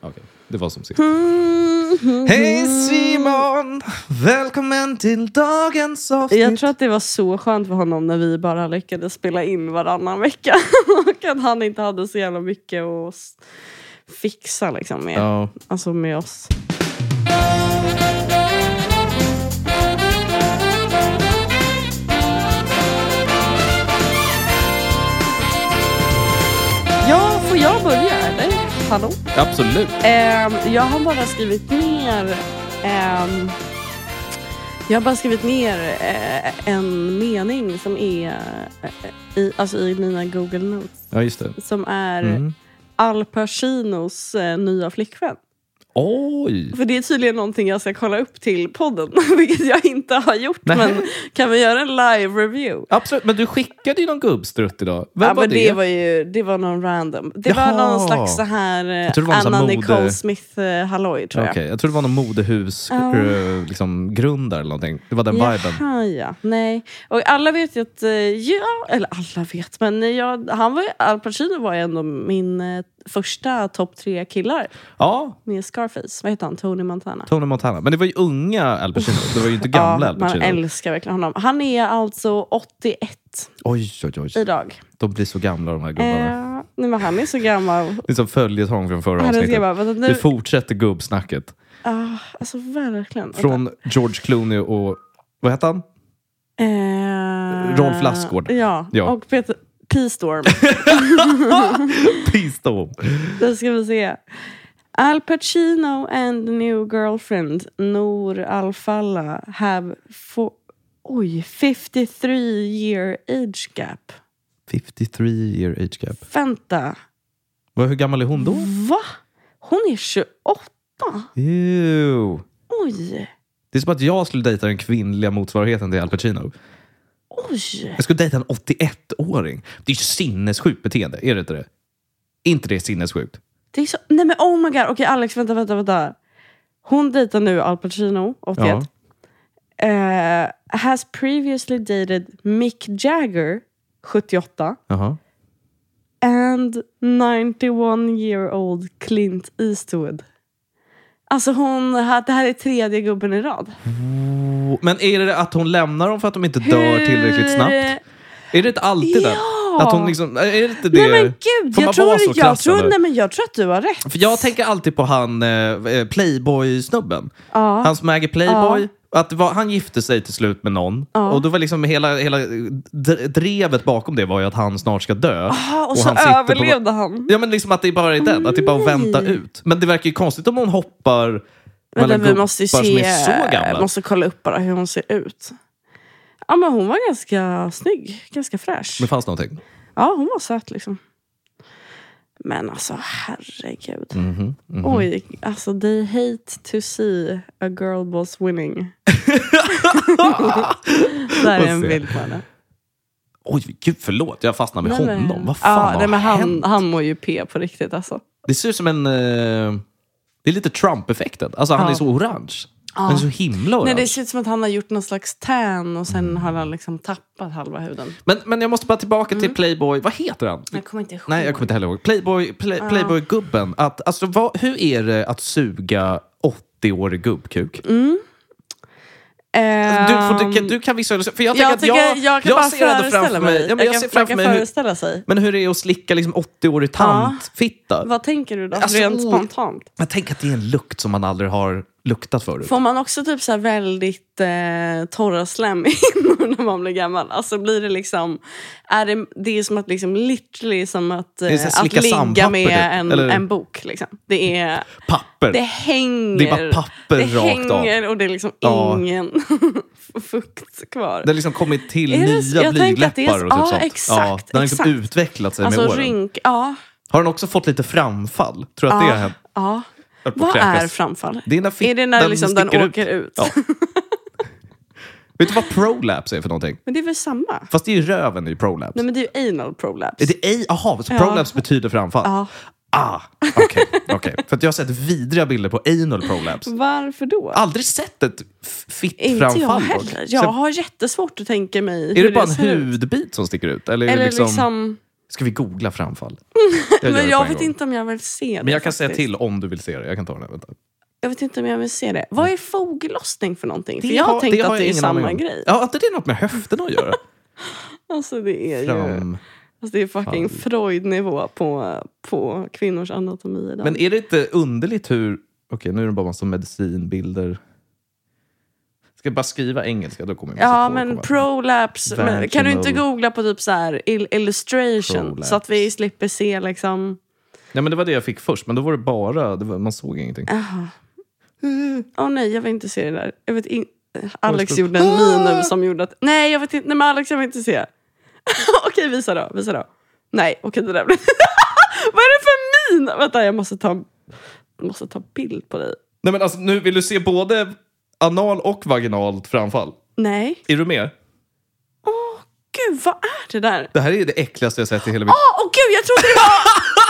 Okej, det var som sist. Hej Simon! Välkommen till dagens avsnitt. Jag tror att det var så skönt för honom när vi bara lyckades spela in varannan vecka. och att han inte hade så jävla mycket att fixa liksom med, Ja. alltså med oss. Ja, får jag börja? Hallå? Absolut. Ehm, jag har bara skrivit ner ehm, jag har bara skrivit ner eh, en mening som är eh, i, alltså i mina Google Notes. Ja, just det. Som är Mm. Al Pacinos eh, nya flickvän. Oj! För det är tydligen någonting jag ska kolla upp till podden. Vilket jag inte har gjort. Nej. Men kan vi göra en live review? Absolut, men du skickade ju någon gubbstrutt idag. Vem ja, var men det? det var ju det var någon random. Det Jaha. var någon slags så här eh, Anna mode- Nicole Smith eh, tror jag. Okej, jag tror det var någon modehus Ja. eh, liksom, grundare eller någonting. Det var den viben. Jaha, ja. Nej. Och alla vet ju att, eh, ja, eller alla vet, men jag, han var, Al Pacino var ju ändå min första topp tre killar Ja, med Scarface. Vad heter han? Tony Montana. Tony Montana. Men det var ju unga Al Pacino. Det var ju inte gamla ja, Al man Pacino. älskar verkligen honom. Han är alltså 81 Oj, oj, oj. idag. De blir så gamla de här gubbarna. Eh, nej, men han är så gammal. Det är som följetong från förra Han avsnittet. gammal. Vänta, Det nu, fortsätter gubbsnacket. ah, alltså verkligen. Från George Clooney och... Vad heter han? Eh, Rolf Lassgård. Ja, Ja. och Peter P-storm. Pistorm. Då ska vi se. Al Pacino and new girlfriend Noor Al Falla have for, oj, 53 year age gap. 53 year age gap. Vänta, Vad- Hur gammal är hon då? va? Hon är 28? Ew. Oj, Det är som att jag skulle dejta den kvinnliga motsvarigheten till Al Pacino. Oj. Jag skulle dejta en 81-åring. Det är ju sinnessjukt beteende, är det inte det? Inte det sinnessjukt? Det är så, nej men oh my god, okej Alex vänta, vänta, vänta. Hon dejtar nu Al Pacino, 81. Eh, has previously dated Mick Jagger, 78. Jaha. And 91 year old Clint Eastwood. Alltså hon, det här är tredje gubben i rad. Oh, Men är det att hon lämnar dem för att de inte dör tillräckligt snabbt? Är det inte alltid det? Ja. Att hon liksom, är det inte det? Nej men gud, Får jag tror, jag, tror, nej, men jag tror att du har rätt. För jag tänker alltid på han eh, Playboy-snubben. Ja. Han som äger Playboy. Att det var, han gifte sig till slut med någon. Ja. Och då var liksom hela, hela drevet bakom det var ju att han snart ska dö. Ah, och, så han överlevde han. Ja men liksom att det bara är den, att det är bara att vänta ut. Men det verkar ju konstigt om hon hoppar mellan vi måste ju se, måste kolla upp bara hur hon ser ut. Ja men hon var ganska snygg, ganska fräsch. Men fanns någonting? Ja hon var söt liksom. Men alltså herregud. Mhm, mhm. Oj, alltså they hate to see a girl boss winning. Där är en bild på henne. Oj, gud förlåt. Jag fastnade med Nej, men- honom. Vad fan ja, har nej, men han, hänt? han mår ju P på riktigt alltså. Det ser ut som en... Eh, det är lite Trump-effekten. Alltså han Ja. är så orange. Han är så himla orange. Nej, det ser ut som att han har gjort någon slags tan och sen har han liksom tappat halva huden. men, men jag måste bara tillbaka Mm. till Playboy. Vad heter han? Jag kommer inte ihåg. Nej, jag kommer inte heller ihåg. Playboy, play, Playboy-gubben. Att, alltså, vad, hur är det att suga 80-årig gubbkuk? Mm. Du, får, du, Ehm, kan, du kan visualisera. För jag, jag, att tycker, jag, jag, kan bara ser ändå föreställa framför mig, ja, men jag, kan, ser framför kan mig hur, föreställa sig. men hur det är att slicka liksom 80-årig tantfitta. Vad tänker du då? Alltså, Rent spontant. Jag tänker att det är en lukt som man aldrig har luktat förut. Får man också typ så väldigt eh, torra slemhinnor när man blir gammal? Alltså blir det liksom... Är det, det är som att liksom literally som att, är eh, att ligga med typ, en, eller? en bok. Liksom. Det är... Papper. Det hänger. Det är bara papper det rakt av. hänger och det är liksom Ja. ingen fukt kvar. Det har liksom kommit till Är nya det är- blygdläppar och typ ja, sånt. exakt, den har liksom exakt. utvecklat sig alltså med åren. rynk... Ja. Har den också fått lite framfall? Tror du att det har ja, hänt? ja. Höll på att Vad kräkas. är framfall? Det är när, Är det när liksom den åker ut? Ja. Vet du vad prolapse är för någonting? Men det är väl samma? Fast det är ju röven i prolapse. Nej men det är ju anal prolapse. Är det? Jaha, så Ja. prolapse betyder framfall? Ja. Ah, okej. okej. För att jag har sett vidriga bilder på anal prolapse. Varför då? Aldrig sett ett f- Inte jag heller. Jag har jättesvårt att tänka mig Är det bara en ser ut. hudbit som sticker ut? Eller, det Eller liksom... liksom... Ska vi googla framfall? Jag det Men jag en vet gång. inte om jag vill se det. Men jag kan säga till om du vill se det. Jag kan ta den. Vänta. Jag vet inte om jag vill se det. Vad är foglossning för någonting? För Det jag har, tänkt har att det är samma grej. Ja, att det är något med höfterna att göra. Alltså det är ju... Fram. Alltså det är fucking Freud-nivå på, på kvinnors anatomi idag. Men är det inte underligt hur... Okej, nu är det bara massa medicinbilder. Ska jag bara skriva engelska? Då kommer jag Ja, men prolapse. Men, kan du inte googla på typ så här il- illustration Prolapse. så att vi slipper se liksom... Nej, men det var det jag fick först, men då var det bara... Det var, man såg ingenting. Åh nej, jag vill inte se det där. Jag vet in... Alex gjorde en min nu som gjorde att... Nej, jag vet inte. Nej, men Alex, jag vill inte se. okej, visa då. Visa då. Nej, okej, det där blir... Vad är det för min? Vänta, jag måste ta, måste ta bild på dig. Nej, men alltså, nu vill du se både anal och vaginalt framfall. Nej. Är du med? Åh, gud, vad är det där? Det här är det äckligaste jag sett i hela mitt... Åh, åh gud, jag trodde det var...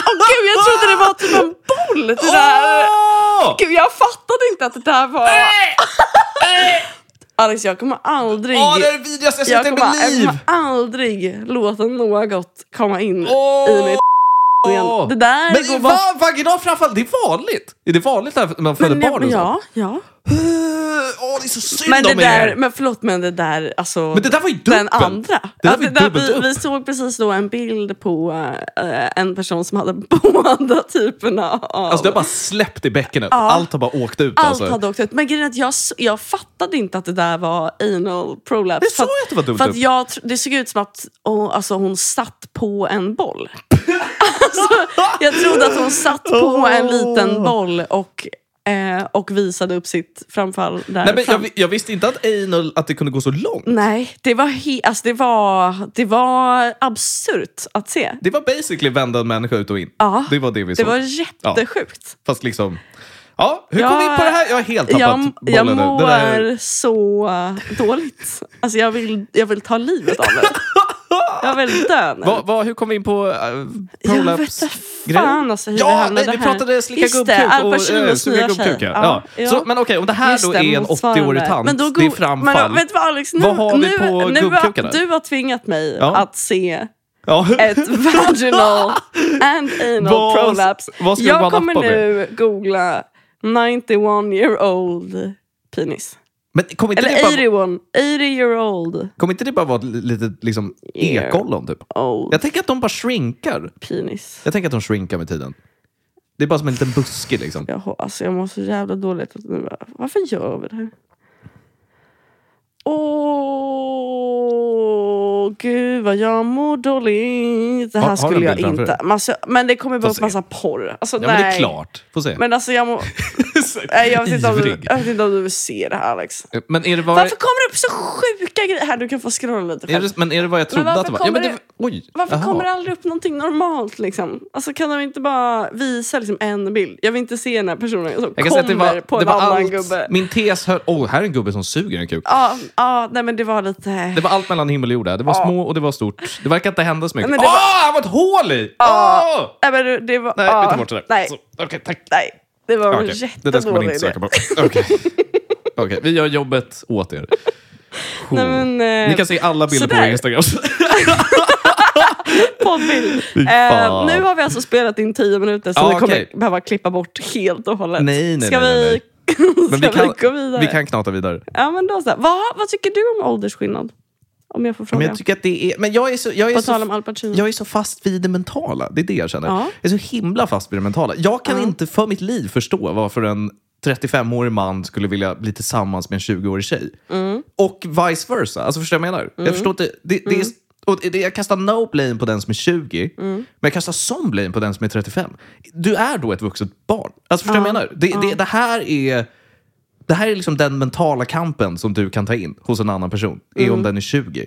Åh gud, jag trodde det var typ en boll. Det där. Åh! Gud, jag fattade inte att det där var... Alex, jag kommer aldrig... Åh, det är det vidrigaste jag jag, sett i mitt jag liv! kommer aldrig låta något komma in Åh! i mitt igen. Det där går Men bara... va, vaginal framfall, det är vanligt! Är det vanligt när man föder Men, barn? och ja, ja. Åh, det är så synd Men det om där, er! men förlåt men det där, alltså. Men det där var ju Den andra. Det där Ja, var ju där, vi, vi såg precis då en bild på eh, en person som hade båda typerna av... Alltså det har bara släppt i bäckenet. Allt har bara åkt ut. Allt alltså. hade åkt ut. Men grejen är att jag, s- jag fattade inte att det där var anal prolapse. Det sa jag att det var dumt För att jag, tr- det såg ut som att oh, alltså, hon satt på en boll. alltså, jag trodde att hon satt på en liten boll och, eh, och visade upp sitt framfall där Nej, men fram. jag, jag visste inte att anal att det kunde gå så långt. Nej, det var, he- alltså, det var, det var absurt att se. Det var basically vända en människa ut och in. Ja, Det var det vi Det såg. var jättesjukt. Fast liksom... Ja, hur Jag- kom vi in på det här? Jag har helt tappat Jag, jag bollen nu. mår Det där... så dåligt. Alltså jag vill, jag vill ta livet av mig. Jag vill dö nu. Vad, vad, hur kom vi in på uh, vet prolapse? inte fan alltså hur det Ja, hamnade nej, vi här. pratade slicka gubbkuk och äh, suga nya tjej. gubbkuk. Ja. Ja. Så, men okej, om det här Just då är en motsvarande. 80-årig tant, Men då det är go- framfall. Men, vet du vad Alex, nu, Vad har vi nu, på nu, gubbkukarna? Du har tvingat mig Ja. att se ja. ett vaginal and anal Vad- prolapse. vad vi Jag kommer med? nu googla 91 year old penis. Men kommer inte, Eller det bara, 81, 80 year old kommer inte det bara vara ett litet liksom, ekollon? Typ? old Jag tänker att de bara shrinkar. penis. Jag tänker att de shrinkar med tiden. Det är bara som en liten buske liksom. Jag, alltså, jag mår så jävla dåligt. nu. Varför gör vi det här? Åh, gud vad jag mår dåligt. Det här du skulle jag inte. Men, alltså, men det kommer bara Få upp massa porr. Alltså, Ja, nej. men det är klart. Får se. Men alltså jag mår... Jag, vet inte om du, jag vet inte om du vill se det här Alex. Men är det vad, Varför kommer det upp så sjuka grejer? Här, du kan få scrolla lite är själv. det, men är det vad jag trodde att det var? Ja, men kommer det, oj. Varför Jaha. kommer det aldrig upp någonting normalt? Liksom? Alltså, kan de inte bara visa liksom, en bild? Jag vill inte se den här personen som Jag kan säga att det kommer var, på det en var annan allt. gubbe. Min tes hör... Åh, här är en gubbe som suger en kuk. Ja, ja, nej men det var lite... Det var allt mellan himmel och jord. Det var små och det var stort. Det verkar inte hända så mycket. Åh, var- han var ett hål i! Ja. Åh! Nej, men det- var... Nej, ja, vi tar bort det där. Nej, Så, Okej, tack. nej, det var Okej, okay. Det där ska man jättedålig inte söka på. Okej, Okej, vi gör jobbet åt er. Nej, men, eh, Ni kan se alla bilder på vår sådär. Instagram. Poddbild. Eh, nu har vi alltså spelat in tio minuter så Ja, vi kommer okej. behöva klippa bort helt och hållet. Nej, nej, Ska nej, vi, Men ska vi kan, vi gå vidare? vi kan knata vidare. Ja, men då så. Vad, vad tycker du om åldersskillnad? Om jag får fråga. Men jag tycker att det är... Men jag är så, jag är På så, tal om Al Pacino. jag är så fast vid det mentala. Det är det jag känner. Ja. Jag är så himla fast vid det mentala. Jag kan Ja. inte för mitt liv förstå varför en 35-årig man skulle vilja bli tillsammans med en 20-årig tjej. Mm. Och vice versa. Alltså förstår du vad jag menar? Jag förstår inte. Det, det är, Mm. och det, jag kastar no blame på den som är 20, men jag kastar some blame på den som är 35. Du är då ett vuxet barn. Alltså förstår du vad jag menar? Det, det, det här är... Det här är liksom den mentala kampen som du kan ta in hos en annan person. Är Mm. om den är 20.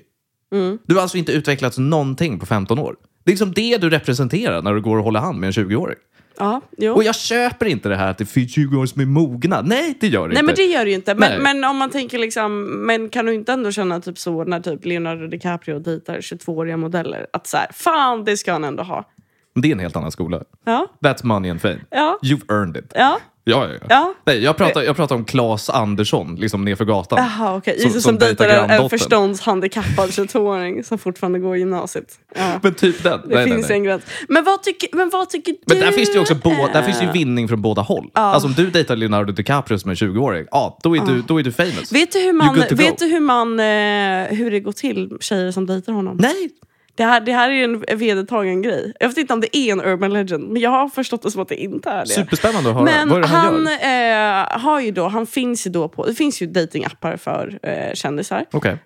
Du har alltså inte utvecklats någonting på 15 år. Det är liksom det du representerar när du går och håller hand med en 20-åring. Ja, jo. Och jag köper inte det här att det finns 20 år som är mogna. Nej, det gör det Nej inte. men det gör det ju inte. Nej. Men, men om man tänker liksom, men kan du inte ändå känna typ så när typ Leonardo DiCaprio dejtar 22-åriga modeller? Att så här, fan det ska han ändå ha. Det är en helt annan skola. Ja, That's money and fame. ja, You've earned it. ja. Ja, ja, ja. Ja. Nej, jag pratar, jag pratar om Claes Andersson, liksom nerför gatan. Jaha, okej. Som- Som, som som dejtar en, förståndshandikappad 22-åring som fortfarande går i gymnasiet. Ja. Men typ den. Det nej, finns nej, nej. en gräns. Men vad tycker, men vad tycker du? Men där finns det ju också bo, där finns ju vinning från båda håll. Alltså om du dejtar Leonardo DiCaprio som är 20-åring, ja, då är, du, då är du famous. Vet du hur man, vet du hur, man eh, hur det går till, tjejer som dejtar honom? Nej, Det här, det här är en vedertagen grej. Jag vet inte om det är en urban legend, men jag har förstått det som att det inte är det. superspännande att höra. Men Vad är det han, han, eh, har ju då, han finns ju då på, det finns ju datingappar för eh, kändisar. Okej.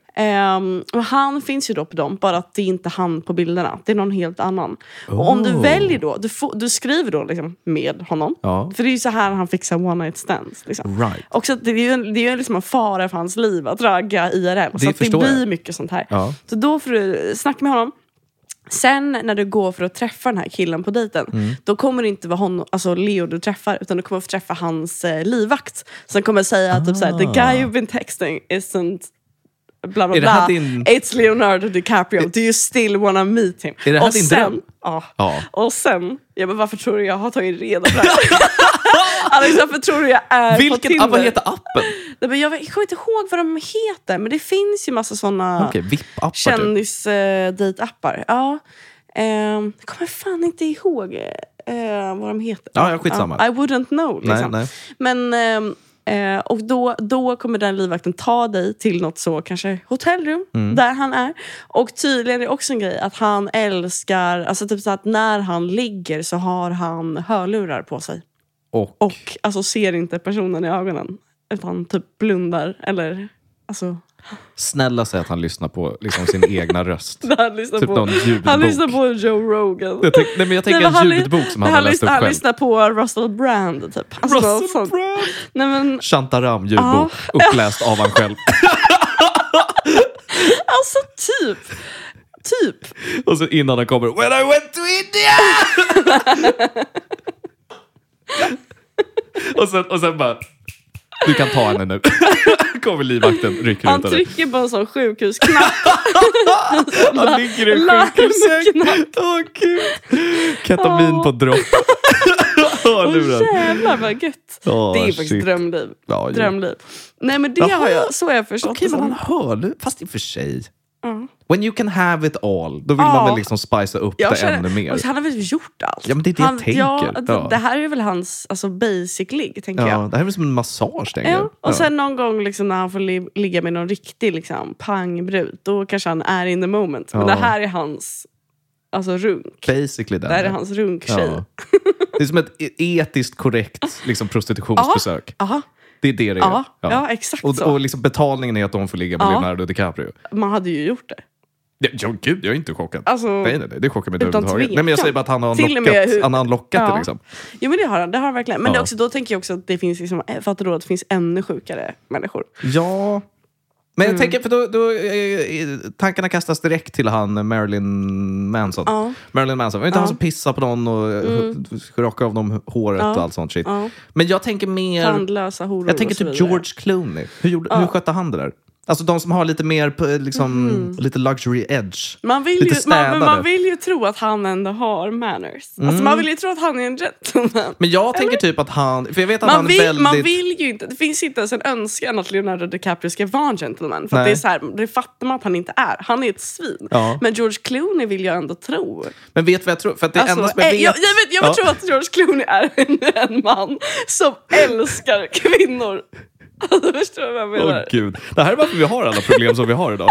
Och han finns ju då på dem, bara att det är inte han på bilderna. Det är någon helt annan. Och om du Oh. väljer då, du, får, du skriver då liksom med honom. Ja. För det är ju så här han fixar one night stands. Liksom. Right. Och så det är ju en, det är ju liksom en fara för hans liv att ragga IRL. så att det förstår blir jag. mycket sånt här. Ja. Så då får du snacka med honom. Sen när du går för att träffa den här killen på dejten, Mm. då kommer det inte vara honom, alltså Leo du träffar, utan du kommer få träffa hans eh, livvakt. Som kommer säga typ såhär, the guy you've been texting isn't bla bla Är det här bla. din- It's Leonardo DiCaprio, do you still wanna meet him? Är det här och din sen, dröm? Ja. Ja. Och sen, ja, men varför tror du jag har tagit reda på det här? Alex, varför tror du jag är på Vilket, Tinder? ah, vad heter appen? Nej, men jag, jag kommer inte ihåg vad de heter, men det finns ju massa såna VIP-appar typ. kändis-dejtappar. ja. Ehm, jag kommer fan inte ihåg eh, vad de heter. Ja, ja, skitsamma. I wouldn't know. Liksom. Nej, nej. Men, ehm, eh, och då, då kommer den livvakten ta dig till något så, kanske hotellrum, Mm. där han är. Och tydligen är det också en grej att han älskar, alltså typ så att när han ligger så har han hörlurar på sig. Och, Och alltså ser inte personen i ögonen. Utan typ blundar eller alltså snälla säg att han lyssnar på liksom, sin egna röst. han lyssnar, Typ på, någon ljudbok. han lyssnar på Joe Rogan. Jag tänk, nej, men jag tänker Nej, en han- ljudbok som han har läst upp han själv. lyssnar på Russell Brand typ. Alltså, Russell. Brand! Nej, men, Shantaram ljudbok, uppläst av han själv. alltså typ. Typ. Och så innan han kommer When I went to India! och, sen, och sen bara Du kan ta henne nu. kommer livvakten, rycker Han ut henne. trycker på en sån sjukhusknapp. Han ligger i sjukhussäng. Åh gud. Ketamin på dropp. Åh, lurad. jävlar vad gött. Åh, det är faktiskt shit. drömliv. Ja, ja. Drömliv. Nej men det Jaha. har jag, så har jag förstått Okej, det men han som. hör nu. Fast i och för sig. Ja. When you can have it all, då vill Ja. man väl liksom spicea upp Jag det känner- ännu mer. Han har väl gjort allt? Ja, men det är det han, jag tänker. Ja, Ja. Det här är väl hans alltså, basic ligg, tänker Ja, jag. det här är väl som en massage, tänker Ja, jag. och sen någon gång liksom när han får li- ligga med någon riktig liksom, pangbrud, då kanske han är in the moment. Men det här är hans alltså, runk. Basically. Det här är hans runktjej. Det är som ett e- etiskt korrekt liksom, prostitutionsbesök. Aha. Det är det det är. Ja, ja, exakt och, så. och liksom betalningen är att de får ligga med Ja. Leonardo DiCaprio. Man hade ju gjort det. Ja, ja, gud, jag är inte chockad. Alltså, nej, nej, nej, det chockar mig inte överhuvudtaget. Nej, men jag säger bara att han har Till och lockat, med hur- han har lockat Ja. det. Liksom. Jo men det har han, det har han verkligen. Men Ja. också, då tänker jag också att det finns, liksom, eh, fattar du att det finns ännu sjukare människor? Ja. Men jag Mm. tänker, för då, då eh, tankarna kastas direkt till han Marilyn Manson. Ja. Marilyn Manson, var inte han som pissade på någon och mm. rockade av dem håret Ja. och allt sånt shit? Ja. Men jag tänker mer... Tandlösa horor Jag tänker typ. George Clooney. Hur, gjorde, hur skötte han det där? Alltså de som har lite mer p- liksom, lite luxury edge. Man vill, lite ju, man, men städade. man vill ju tro att han ändå har manners. Alltså man vill ju tro att han är en gentleman. Men jag tänker typ att han... För jag vet att Man han vill, är väldigt... man vill ju inte, det finns inte ens en önskan att Leonardo DiCaprio ska vara en gentleman. För det, är så här, det fattar man att han inte är. Han är ett svin. Ja. Men George Clooney vill jag ändå tro. Men vet du vad jag tror? För det Alltså, enda som jag eh, vet... jag, jag, vet, jag Ja. tror att George Clooney är en, en man som älskar kvinnor. Alltså, förstår du vad jag Åh menar? gud. Det här är varför vi har alla problem som vi har idag.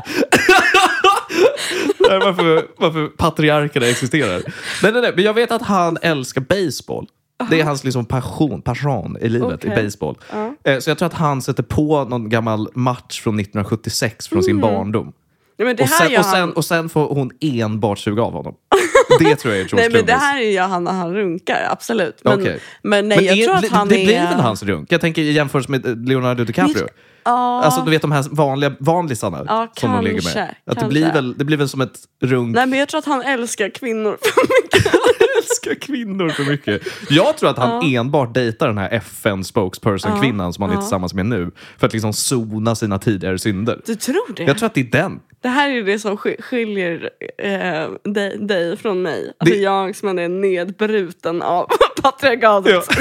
det här är varför, varför patriarkerna existerar. Nej, nej, nej, men jag vet att han älskar baseball. Det är hans liksom passion, passion i livet, i Okej. baseball. Eh, Så jag tror att han sätter på någon gammal match från 1976 från sin barndom. Nej, Och sen, och, sen, han, och sen får hon enbart suga av honom. Det tror jag är George nej, men det här är ju han när han runkar, absolut. Men, Okej. men nej, Men jag är, tror att det, han det är... blir väl hans runk? Jag tänker i jämförelse med eh, Leonardo DiCaprio. Ja. Alltså du vet de här vanliga vanlisarna Ja, som de ligger kanske, med. Att det, kanske. blir väl, det blir väl som ett runk. Nej, men jag tror att han älskar kvinnor för mycket. Älskar kvinnor för mycket. Jag tror att han enbart dejtar den här FN-spokesperson-kvinnan som han är tillsammans med nu. För att liksom sona sina tidigare synder. Du tror det? Jag tror att det är den. Det här är det som sk- skiljer eh, dig, dig från mig. Alltså Det- jag som är nedbruten av patriarkatet.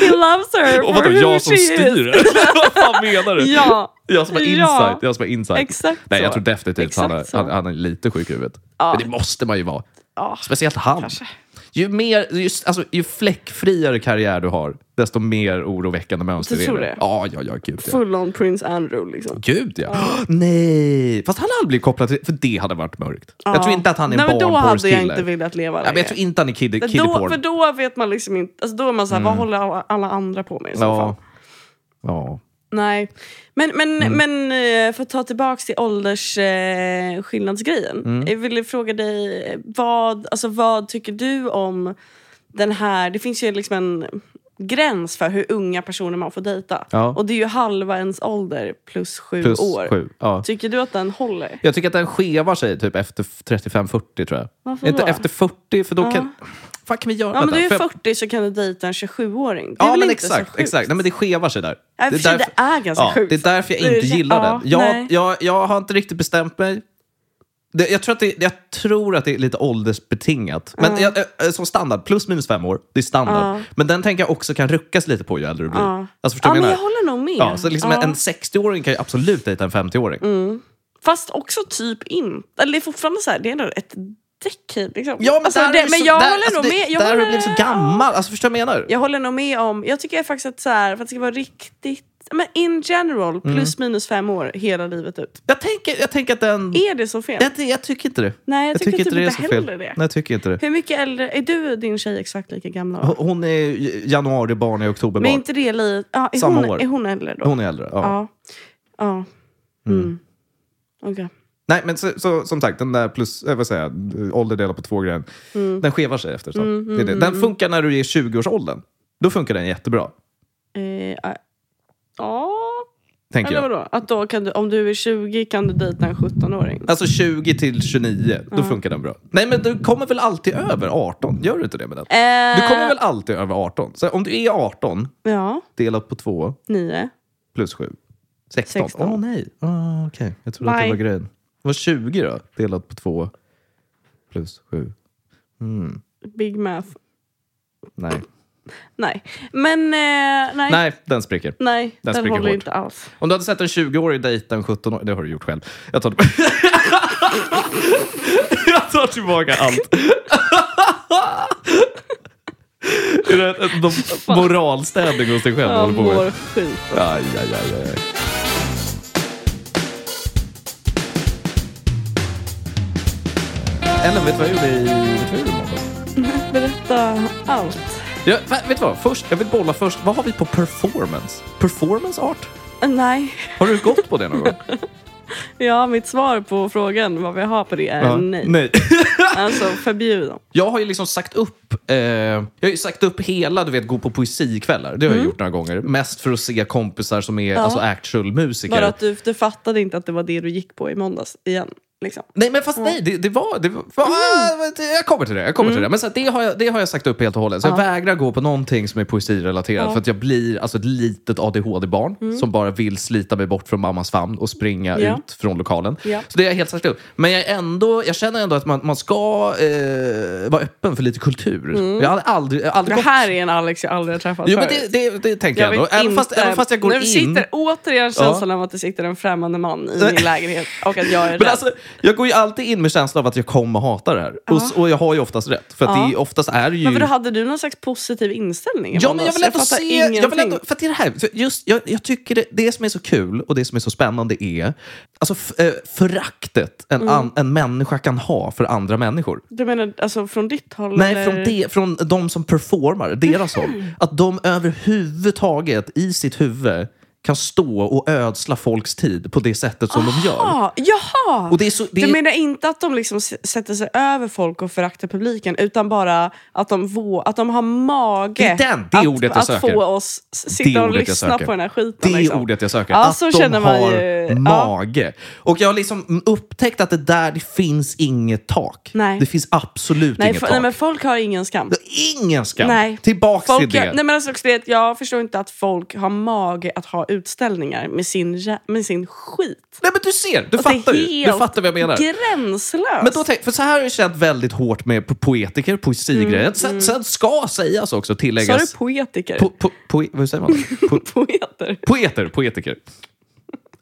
He loves her Och vadå, jag som styr? Vad fan menar du? Ja. Jag som har Ja. insight. Jag som har insight. Exakt Nej, jag tror definitivt han är, Exakt så. han, han är lite sjuk i huvudet. Ja. Men det måste man ju vara. Ja, Speciellt han. kanske. Ju, mer, just, alltså, ju fläckfriare karriär du har, desto mer oroväckande mönster Du är tror det. det? Ja, ja, ja, gud ja. Full on Prince Andrew liksom. Gud ja. Nej, fast han hade aldrig blivit kopplad till för det hade varit mörkt. Jag tror inte att han är en Nej, men Då hade jag barnporrskille. inte velat leva Ja, men jag längre. tror inte han är kid, För kiddie då, porn. för då vet man liksom inte, alltså då är man såhär, vad håller alla- alla andra på med i så fall? Ja. Nej. Men, men, Mm. men eh, för att ta tillbaka till åldersskillnadsgrejen. Eh. Mm. Jag ville fråga dig, vad, alltså, vad tycker du om den här, det finns ju liksom en gräns för hur unga personer man får dejta. Ja. Och det är ju halva ens ålder plus sju Plus år. sju. Ja. Tycker du att den håller? Jag tycker att den skevar sig typ efter 35-40 tror jag. Varför inte då? efter 40, för då kan... Vad kan vi göra? Ja, men du är får jag- 40 så kan du dejta en 27-åring. Det är Ja, väl men inte så exakt. sjukt? exakt. Nej, men det skevar sig där. Ja, i och för sig, det är ganska ja, sjukt. Det är därför jag Det är- inte gillar ja, den. Jag, jag, jag har inte riktigt bestämt mig. Det, jag, tror att det, jag tror att det är lite åldersbetingat. Men jag, jag, som standard, plus minus fem år, det är standard. Men den tänker jag också kan ruckas lite på ju äldre du blir. Ja. Alltså, förstår Ja, men jag håller nog med. Ja, så liksom. En 60-åring kan ju absolut dejta en 50-åring. Fast också typ in. Eller det är fortfarande så här, det är ändå ett decade. Liksom. Ja, men Alltså, det, men jag där, håller alltså, nog med. Jag där har du håller, blivit så gammal. Alltså, förstår du vad jag menar? Jag håller nog med om, jag tycker faktiskt att så här, för att det ska vara riktigt, men in general, Mm. plus minus fem år hela livet ut. Jag tänker, jag tänker att den... Är det så fel? Jag, jag tycker inte det. Nej, jag tycker typ det är inte så fel. det. Nej, jag tycker inte det. Hur mycket äldre, är du och din tjej exakt lika gamla? Hon- är januari-barn, är oktober-barn. Men är inte det lite, ja, är, Samma hon, år. är hon äldre då? Hon är äldre, ja. Ja. ja. Mm. Okej. Nej, men så, så, som sagt, den där plus, eh, vad säger jag, ålder delat på två grejer, Mm. den skevar sig efter. Är det. Den funkar när du är 20-årsåldern. Då funkar den jättebra, Eh. Tänker Eller jag. vadå? Att då kan du, om du är 20 kan du dejta en 17-åring? Alltså 20 till 29, då funkar den bra. Nej, men du kommer väl alltid över 18? Gör du inte det med den? Eh, Du kommer väl alltid över 18? Så om du är 18, Ja, delat på 2 9. plus 7, 16. Åh 16. nej, oh, okej. Jag trodde att det var grejen. Vad 20 då? Delat på 2 plus 7. Big math. Nej. Nej. Men eh, nej. nej. Nej, den spricker. den, Den spricker håller hårt. inte alls. Om du hade sett en 20-årig dejta en 17-årig... Det har du gjort själv. Jag tar, jag tar tillbaka allt. Är moralstädning hos dig själv Jag håller på med? Aj, aj, aj, aj. Ellen, vet du vad jag gjorde i måndags? Berätta allt. Ja, vet du vad? Först, jag vill bolla först. Vad har vi på performance? Performance art? Eh, Nej. Har du gått på det någon gång? Ja, mitt svar på frågan vad vi har på det är Ja. nej. Nej. Alltså förbjud dem. Jag har ju liksom sagt upp eh, Jag har ju sagt upp hela, du vet, gå på poesikvällar. Det har Mm. jag gjort några gånger. Mest för att se kompisar som är alltså actual musiker. Bara att du, du fattade inte att det var det du gick på i måndags igen. Liksom. Nej, men fast nej, det, det var... Det var Mm. Jag kommer till det. Jag kommer till det. Men så, att det, har jag, det har jag sagt upp helt och hållet. Så jag vägrar gå på någonting som är poesirelaterat. För att jag blir alltså ett litet ADHD-barn som bara vill slita mig bort från mammas famn och springa Mm. Ja. ut från lokalen. Ja. Så det har jag helt sagt upp. Men jag, ändå, jag känner ändå att man, man ska eh, vara öppen för lite kultur. Jag har aldrig, jag har aldrig Mm. Det gått... här är en Alex jag aldrig har träffat Jo, men det, det, det tänker jag, Jag ändå. Även fast, även fast jag går nu in... sitter återigen känslan av att det sitter en främmande man i min lägenhet och att jag är rädd. Jag går ju alltid in med känslan av att jag kommer hata det här. Och, och jag har ju oftast rätt. För att det oftast är ju... Men vadå, hade du någon slags positiv inställning Ja, men jag vill ändå se... Jag vill ingenting. ändå, för det är det här, just, jag, jag tycker det, det som är så kul och det som är så spännande är alltså, eh, föraktet en, Mm. an, en människa kan ha för andra människor. Du menar alltså från ditt håll? Nej, eller? från, de, från de som performar, deras Mhm. håll. Att de överhuvudtaget i sitt huvud kan stå och ödsla folks tid på det sättet som de gör. Ah, jaha! Och det är så, det Du menar inte att de liksom sätter sig över folk och föraktar publiken utan bara att de, vå- att de har mage Det den- det är att, att söker. få oss sitta och lyssna på den här skiten. Det är liksom. ordet jag söker. Ja, att de känner man har ju. Mage. Och jag har liksom upptäckt att det där, det finns inget tak. Nej. Det finns absolut Nej, inget tak. nej, men folk har ingen skam. Ingen skam. Nej. Tillbaks Folk till det. har, nej men alltså, jag förstår inte att folk har mage att ha utställningar med sin, med sin skit. Nej men du ser, du Alltså, fattar ju. Du fattar vad jag menar. Gränslöst. Men då tänk, för så här har jag känt väldigt hårt med po- poetiker, poesigrejen. Sen, sen ska sägas också, Mm, Sa tilläggas... du poetiker? Po, po, po, vad säger man? Po, Poeter. poeter, poetiker.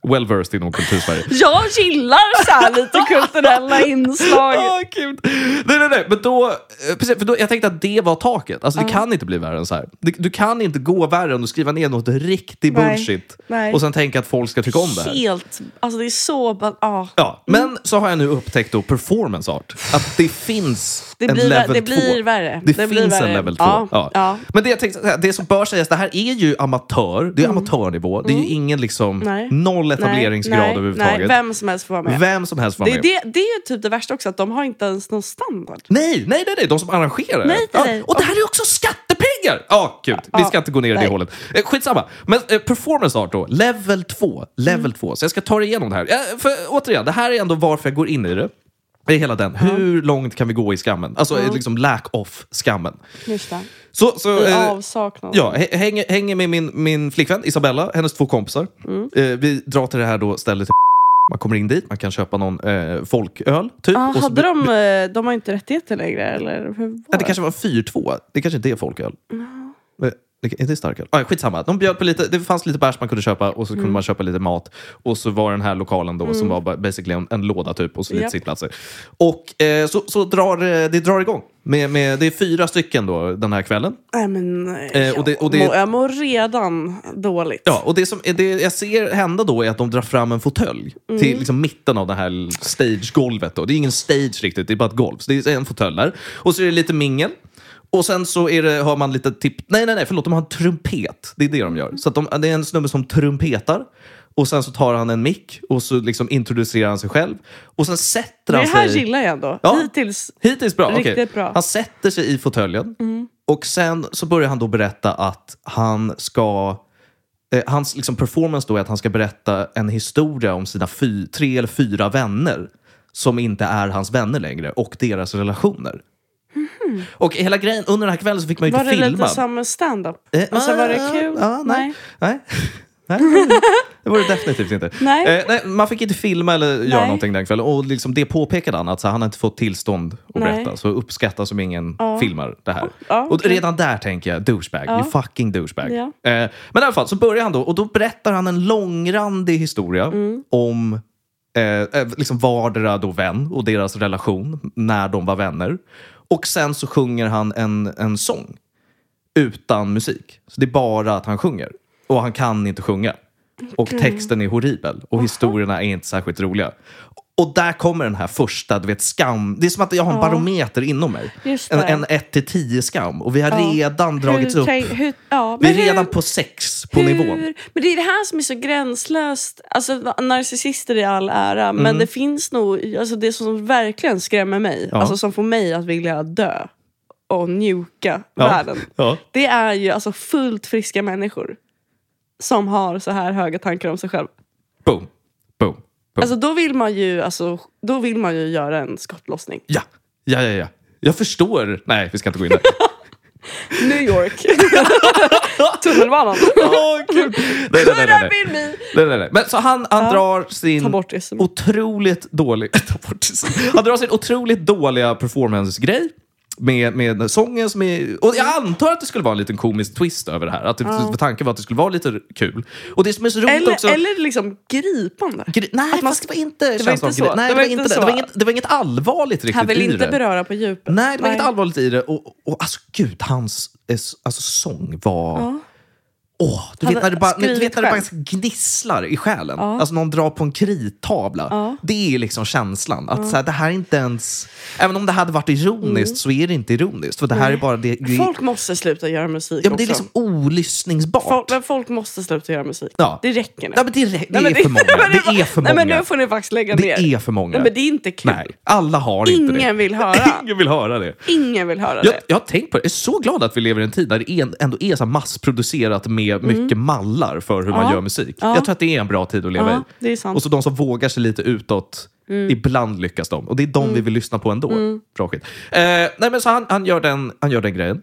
Well versed inom kultursverige. Jag gillar så här lite kulturella inslag. Åh, gud. Nej, nej, nej. Men då, eh, precis, för då, jag tänkte att det var taket. Alltså, Det kan inte bli värre än så här. Du, du kan inte gå värre än att skriva ner något riktigt bullshit Nej. och sen tänka att folk ska tycka om det här. Helt, alltså det är så... Ah. Ja, men så har jag nu upptäckt då performance art. Att det finns Det en blir vä- level det 2. blir värre. Det, Det blir finns en värre. level 2. Ja, Ja. ja. Men det, jag tänkte, det som bör sägas, det här är ju amatör. Det är amatörnivå. Det är ju ingen liksom, Mm. Nej. noll etableringsgrad nej, överhuvudtaget. Nej, vem som helst får vara med. Vem som helst får vara det, med. det, det är ju typ det värsta också, att de har inte ens någon standard. Nej, nej, nej, nej, de som arrangerar det. Nej, nej, ja. nej. Och det här är också skattepengar! Ja, gud. Vi ska inte gå ner i det nej. hålet. Eh, skitsamma. Men eh, performance art då, level 2. Level Mm. 2. Så jag ska ta igenom det här. Eh, för återigen, det här är ändå varför jag går in i det. Det är hela den. Hur långt kan vi gå i skammen? Alltså eh, liksom lack off skammen. Just det. Så, så, I eh, avsaknad. Ja, hä- hänger, hänger med min, min flickvän Isabella, hennes två kompisar. Mm. Eh, vi drar till det här då stället. Man kommer in dit, man kan köpa någon eh, folköl. Typ, Ah, hade de, eh, de har inte rättigheter längre, eller hur var Ja, det kanske var 4-2. Det kanske inte är folköl. Men, det- Är det starköl? Ah, skitsamma. De bjöd på lite, det fanns lite bärs man kunde köpa och så Mm. kunde man köpa lite mat. Och så var den här lokalen då som var ba- basically en, en låda typ och så lite Japp. sittplatser. Och eh, så, så drar eh, det drar igång. Med, med, det är fyra stycken då den här kvällen. Nej, men, eh, Eh, och det- och det- jag, mår, jag redan dåligt. Ja, och det som det jag ser hända då är att de drar fram en fåtölj Mm. till liksom mitten av det här stagegolvet. Då. Det är ingen stage riktigt, det är bara ett golv. Så det är en fåtölj där. Och så är det lite mingel. Och sen så är det, hör man lite tipp... Nej, nej, nej, förlåt. De har en trumpet. Det är det de gör. Så att de, det är en snubbe som trumpetar. Och sen så tar han en mick och så liksom introducerar han sig själv. Och sen sätter det han här sig... gillar jag ändå. Ja. Hittills. Hittills bra. Riktigt bra. Mm. Han sätter sig i fåtöljen och sen så börjar han då berätta att han ska... Eh, hans liksom performance då är att han ska berätta en historia om sina fy, tre eller fyra vänner som inte är hans vänner längre och deras relationer. Och hela grejen, under den här kvällen så fick man ju Mhm. Var inte det filma. lite som en stand-up? Eh, Alltså var det ah, kul? ah, nej. Nej. Nej. nej. Det var det definitivt inte. Nej. Eh, nej, man fick inte filma eller göra Nej. någonting den kvällen. Och liksom det påpekade han, att så, han har inte fått tillstånd att Nej. berätta. Så uppskatta som ingen Ja. filmar det här. Ja, Och okej. redan där tänker jag, douchebag. Ja. You fucking douchebag. Ja. Eh, men i alla fall, så börjar han då. Och då berättar han en långrandig historia Mm. om eh, eh, liksom vardera då vän och deras relation när de var vänner. Och sen så sjunger han en, en sång utan musik. Så det är bara att han sjunger. Och han kan inte sjunga. Och texten är horribel. Och historierna är inte särskilt roliga. Och där kommer den här första, du vet, skam. Det är som att jag har en barometer inom mig. En, en 1-10 skam. Och vi har Ja. redan dragits Hur upp. hur, ja, Vi är men hur- redan på 6 på nivån. Men det är det här som är så gränslöst. Alltså narcissister i all ära, men Mm. det finns nog, alltså det som verkligen skrämmer mig, Ja. alltså som får mig att vilja dö och njuka Ja. världen. Ja. Det är ju alltså fullt friska människor som har så här höga tankar om sig själv. Boom. Boom. Alltså då vill man ju, alltså, då vill man ju göra en skottlossning. Ja. Ja, ja, ja. Jag förstår. Nej, vi ska inte gå in där. New York. Tunnelbanan. Kul. Nej, nej, nej, nej, nej. Nej, nej. Men så han, han Ja. drar sin otroligt dålig, ta bort SM. Han drar sin otroligt dåliga performance-grej. Med, med sången som är... Och jag antar att det skulle vara en liten komisk twist över det här. Att det, för tanken var att det skulle vara lite kul. Och det som är så roligt Eller, också... eller liksom gripande. Gre- Nej, Att man- fast det var inte Det var inte så. Nej, det, var inte, det. så. Det, var inget, det var inget allvarligt riktigt Han vill inte det. beröra på djupet. Nej, det var inget allvarligt i det. Och, och alltså gud, hans eh, alltså, sång var... Ja. Åh, du vet när det bara, du vet när det bara gnisslar i själen. Ja. Alltså någon drar på en krittavla. Ja. Det är liksom känslan. Att så här, det här är inte ens... Även om det hade varit ironiskt så är det inte ironiskt. För det här är bara det... det Folk måste sluta göra musik ja, men det är liksom olyssningsbart. folk, men folk måste sluta göra musik. Ja. Det räcker nu. Ja, men det, det Nej, men är för många. nej, Det är för Nej, många. men nu får ni faktiskt lägga Det ner. är för många. Nej, men det är inte kul. Nej, alla har inte det. Ingen vill höra. Ingen vill höra det. Ingen vill höra Jag, det. jag tänkt på det. Jag är så glad att vi lever i en tid där det ändå är så massproducerat med mycket mallar för hur man Mm. Ja. gör musik. Ja. Jag tror att det är en bra tid att leva Ja, i. Mm. Och så de som vågar sig lite utåt, ibland lyckas de. Och det är de vi vill lyssna på ändå. Bra skit. Eh, nej, men så han, han, gör den, han gör den grejen.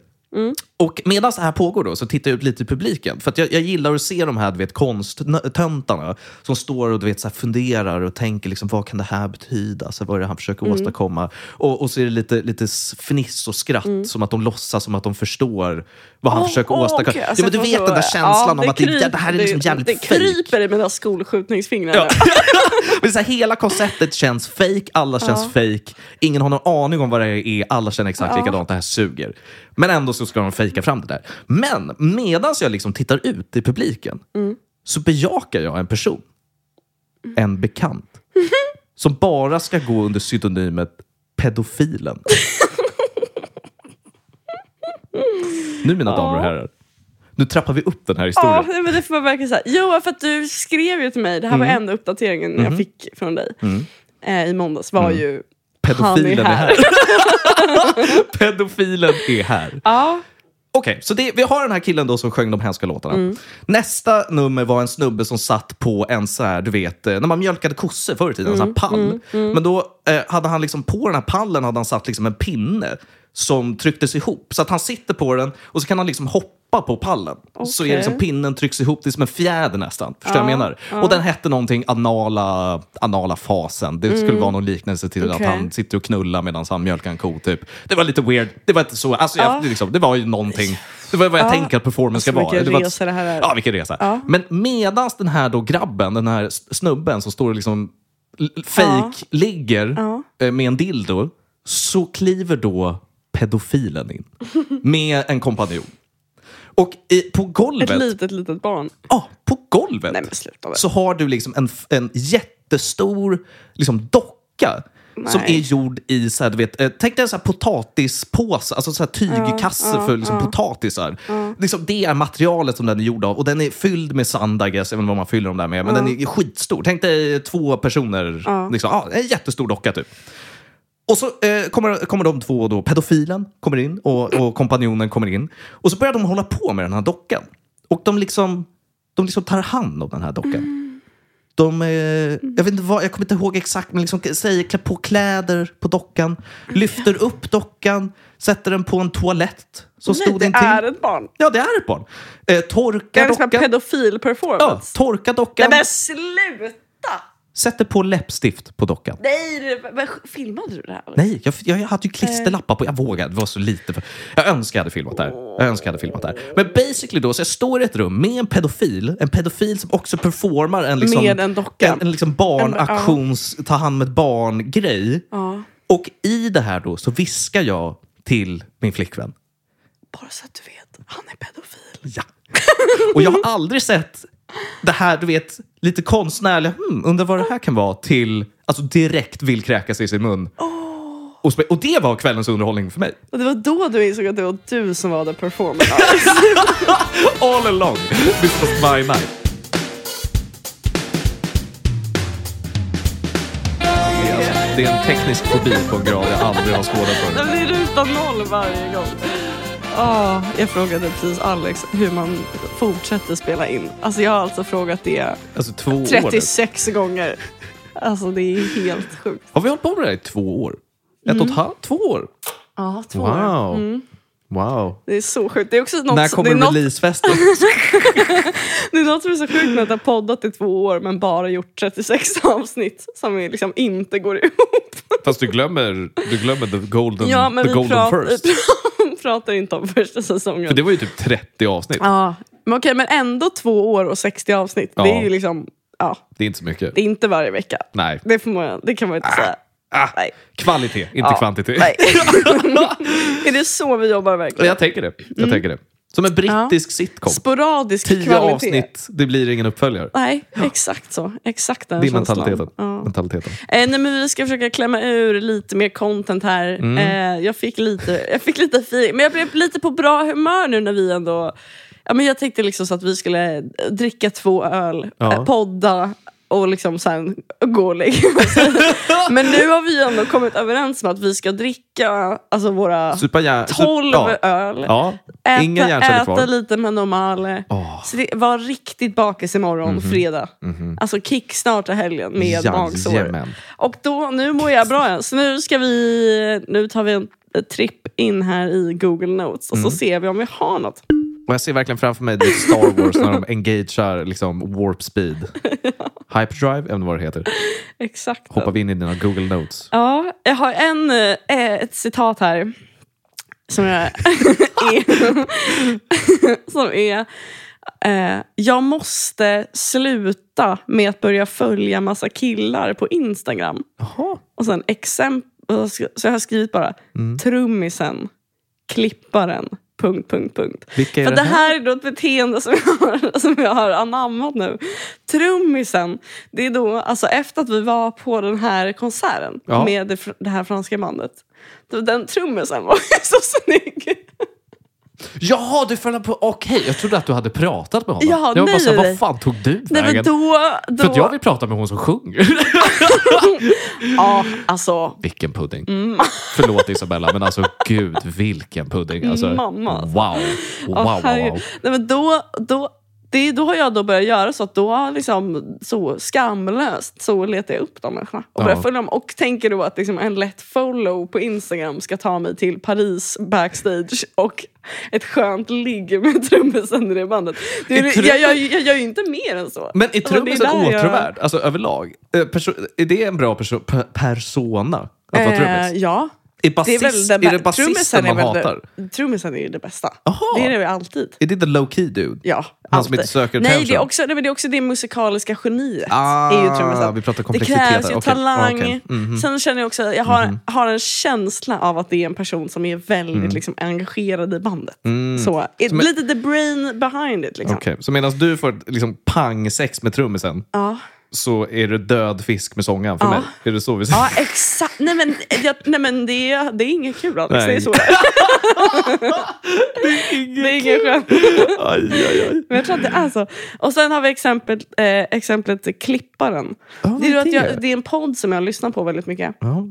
Mm. och medan det här pågår då så tittar jag ut lite i publiken. För jag, jag gillar att se de här du vet, konsttöntarna som står och du vet, så funderar och tänker liksom, vad kan det här betyda? Så vad är det han försöker Mm. åstadkomma? Och, och så är det lite, lite fniss och skratt, som att de låtsas som att de förstår vad han Åh, försöker åh, åstadkomma. ja, alltså, men du vet den där känslan Ja, om att det, kryp- det här är liksom jävligt Det kryper i mina skolskjutningsfingrar. Ja. Men så här, hela konceptet känns fake, alla känns fake. Ingen har någon aning om vad det är, alla känner exakt likadant, det här suger. Men ändå så ska de fejka fram det där. Men medan jag liksom tittar ut i publiken så bejakar jag en person. En bekant. Som bara ska gå under pseudonymet pedofilen. Nu mina damer och herrar. Nu trappar vi upp den här historien. Ja, men det får verkligen säga. Jo, för att du skrev ju till mig, det här Mm. var enda uppdateringen Mm-hmm. jag fick från dig eh, i måndags, var ju Pedofilen han är här. Pedofilen är här. Ja, Okej, så det, vi har den här killen då som sjöng de hemska låtarna. Mm. Nästa nummer var en snubbe som satt på en så här, du vet, eh, när man mjölkade kossor förr i tiden, en Mm, sån här pall. Men då eh, hade han liksom på den här pallen hade han satt liksom en pinne som trycktes ihop. Så att han sitter på den och så kan han liksom hoppa på pallen. Så är liksom pinnen trycks ihop, det är som en fjäder nästan. Förstår du vad jag menar? Och den hette någonting anala, anala fasen. Det skulle vara någon liknelse till Mm. Okej. att han sitter och knullar medan han mjölkar en ko. Typ. Det var lite weird. Det var inte så. Alltså, Ja. jag, liksom, det var ju någonting. Det var vad jag tänker att performance ska vara. Det var, resa det här är. Ja, vilken resa. Men medans den här då grabben, den här snubben som står och liksom fake ligger eh, med en dildo, så kliver då pedofilen in med en kompanjon. Och i, på golvet, ett litet, litet barn. ja, på golvet Nej så har du liksom en, en jättestor liksom, docka som Nej. är gjord i, så här, du vet, eh, tänk dig en så här potatispåse, alltså så här tygkasse för liksom, potatisar. Liksom, det är materialet som den är gjord av och den är fylld med sand, I guess, jag vet inte vad man fyller dem där med, men den är skitstor. Tänk dig två personer, liksom, ja, en jättestor docka typ. Och så eh, kommer, kommer de två, då, pedofilen kommer in och, och kompanjonen kommer in. Och så börjar de hålla på med den här dockan. Och de liksom, de liksom tar hand om den här dockan. De, eh, jag, vet inte vad, jag kommer inte ihåg exakt, men liksom säger klä på kläder på dockan, lyfter upp dockan, sätter den på en toalett som Nej, stod det intill. är ett barn. Ja, det är ett barn. Eh, Det är torkar liksom en dockan. pedofil Ja, torkar dockan. Nej men sluta! Sätter på läppstift på dockan. Nej, men filmade du det här? Nej, jag, jag, hade ju klisterlappar på. Jag vågade, det var så lite. För, jag önskar jag hade filmat det här. Jag önskar jag hade filmat det här. Men basically då, så jag står i ett rum med en pedofil. En pedofil som också performar en, liksom, Med en docka. en, en liksom barnaktions, ta hand med barn-grej. Ja. Och i det här då så viskar jag till min flickvän. Bara så att du vet, han är pedofil. Ja. Och jag har aldrig sett det här, du vet, lite konstnärliga, hmm, undrar vad det här kan vara, till alltså direkt vill kräka sig i sin mun. Och, spe- och det var kvällens underhållning för mig. Och det var då du insåg att det var du som var the performer. All along, this was my night. Det är, en teknisk fobi på en grad jag aldrig har skådat förut. Det är ruta noll varje gång. Ah, jag frågade precis Alex hur man fortsätter spela in. Alltså jag har alltså frågat det Alltså två år. nu. 36 gånger. Alltså det är helt sjukt. Har vi hållit på med det här i två år? Ett och ett halvt? Två år? Ja, två år. Wow. Wow. Det är så sjukt. Det är också något, När det kommer är något, releasefesten? det är något som är så sjukt med att ha poddat i två år men bara gjort 36 avsnitt som liksom inte går ihop. Fast du glömmer, du glömmer the golden, Ja, the golden prat, first. Pratar inte om första säsongen. För det var ju typ 30 avsnitt. Ja, men okej, men ändå två år och 60 avsnitt. Det Ja. är ju liksom, ja, Det är inte så mycket. det är inte varje vecka. Nej. Det, får man, det kan man inte säga. Ah, Nej. kvalitet, inte Ja, kvantitet. Nej. är det så vi jobbar verkligen? Jag tänker det. Jag tänker det. Som en brittisk sitcom. Sporadisk Tio kvalitet. avsnitt, det blir ingen uppföljare. Nej, exakt så. Exakt den Det är mentaliteten. Ja. mentaliteten. Eh, nej, men vi ska försöka klämma ur lite mer content här. Mm. Eh, jag fick lite, jag fick lite feeling, men jag blev lite på bra humör nu när vi ändå... Ja, men jag tänkte liksom så att vi skulle dricka två öl, Ja. eh, podda och liksom sen gå och lägga. Men nu har vi ändå kommit överens om att vi ska dricka alltså våra Supa gär- sup- 12 ja. öl. Ja, Äta, äta lite med normale. Det var riktigt bakis imorgon, Mhm. fredag. Alltså kickstarta helgen med magsår. Och då, nu mår jag bra igen. Så nu ska vi, nu tar vi en eh, tripp in här i Google Notes och Mm. så ser vi om vi har något. Och jag ser verkligen framför mig Star Wars när de engagear liksom warp speed. Hyperdrive, inte vad det heter. Exakt. Hoppar vi in i dina Google Notes. Ja, jag har en, eh, ett citat här. Som jag är... som är... Eh, jag måste sluta med att börja följa massa killar på Instagram. Jaha. Och sen exempel... Så jag har skrivit bara Mm. trummisen, klipparen, punkt, punkt, punkt. Vilka För det det här? här är då ett beteende som jag, har, som jag har anammat nu. Trummisen, det är då alltså efter att vi var på den här konserten Ja. med det, det här franska bandet. Den trummisen var så snygg. Jaha, du följde på... Okej, jag trodde att du hade pratat med honom. Ja, jag var bara nej, såhär, nej. vad fan tog du Nej, vägen? då, då, För att jag vill prata med hon som sjunger. Ja, alltså. Vilken pudding. Mm. Förlåt Isabella, men alltså gud vilken pudding. Alltså, Mamma, alltså. Wow. Wow, Ja, wow, wow. Nej, men då, då, det, då har jag då börjat göra så att då liksom så skamlöst så letar jag upp de människorna och Ja. börjar följa dem. Och tänker då att liksom en lätt follow på Instagram ska ta mig till Paris backstage och ett skönt ligg med trummisen i det bandet. Det är, Är trum- jag, jag, jag gör ju inte mer än så. Men är Alltså, trummisen jag- åtråvärd? Alltså överlag? Eh, perso- är det en bra perso- pe- persona? Att vara Eh, trummis? ja. Är, Det är, väl basist, det, är det basisten man hatar? Trummisen är ju det bästa. Jaha. Det är det alltid. Är det the low key dude? Ja, Han som alltid. inte söker nej, det är, attention. också, nej, men det är också det musikaliska geniet. Ah, är ju trummisen. vi pratar det krävs ju Okej, talang. okej. Mhm. Sen känner jag också jag har, har en känsla av att det är en person som är väldigt liksom, engagerad i bandet. Så, it, Mm. Som är- lite the brain behind it. Liksom. Okej, så medan du får liksom pang-sex med trummisen Ja. Så är det död fisk med sångaren för Ja. mig? Är det så vi säger? Ja, exakt. Nej men, jag, nej, men det, är, det är inget kul Alex. Det är så det är. Det är inget skönt. Aj, aj, aj. Men jag tror att det är så. Och sen har vi exempel, eh, exemplet Klipparen. Ja, det, är är att det? jag, det är en podd som jag lyssnar på väldigt mycket. Ja.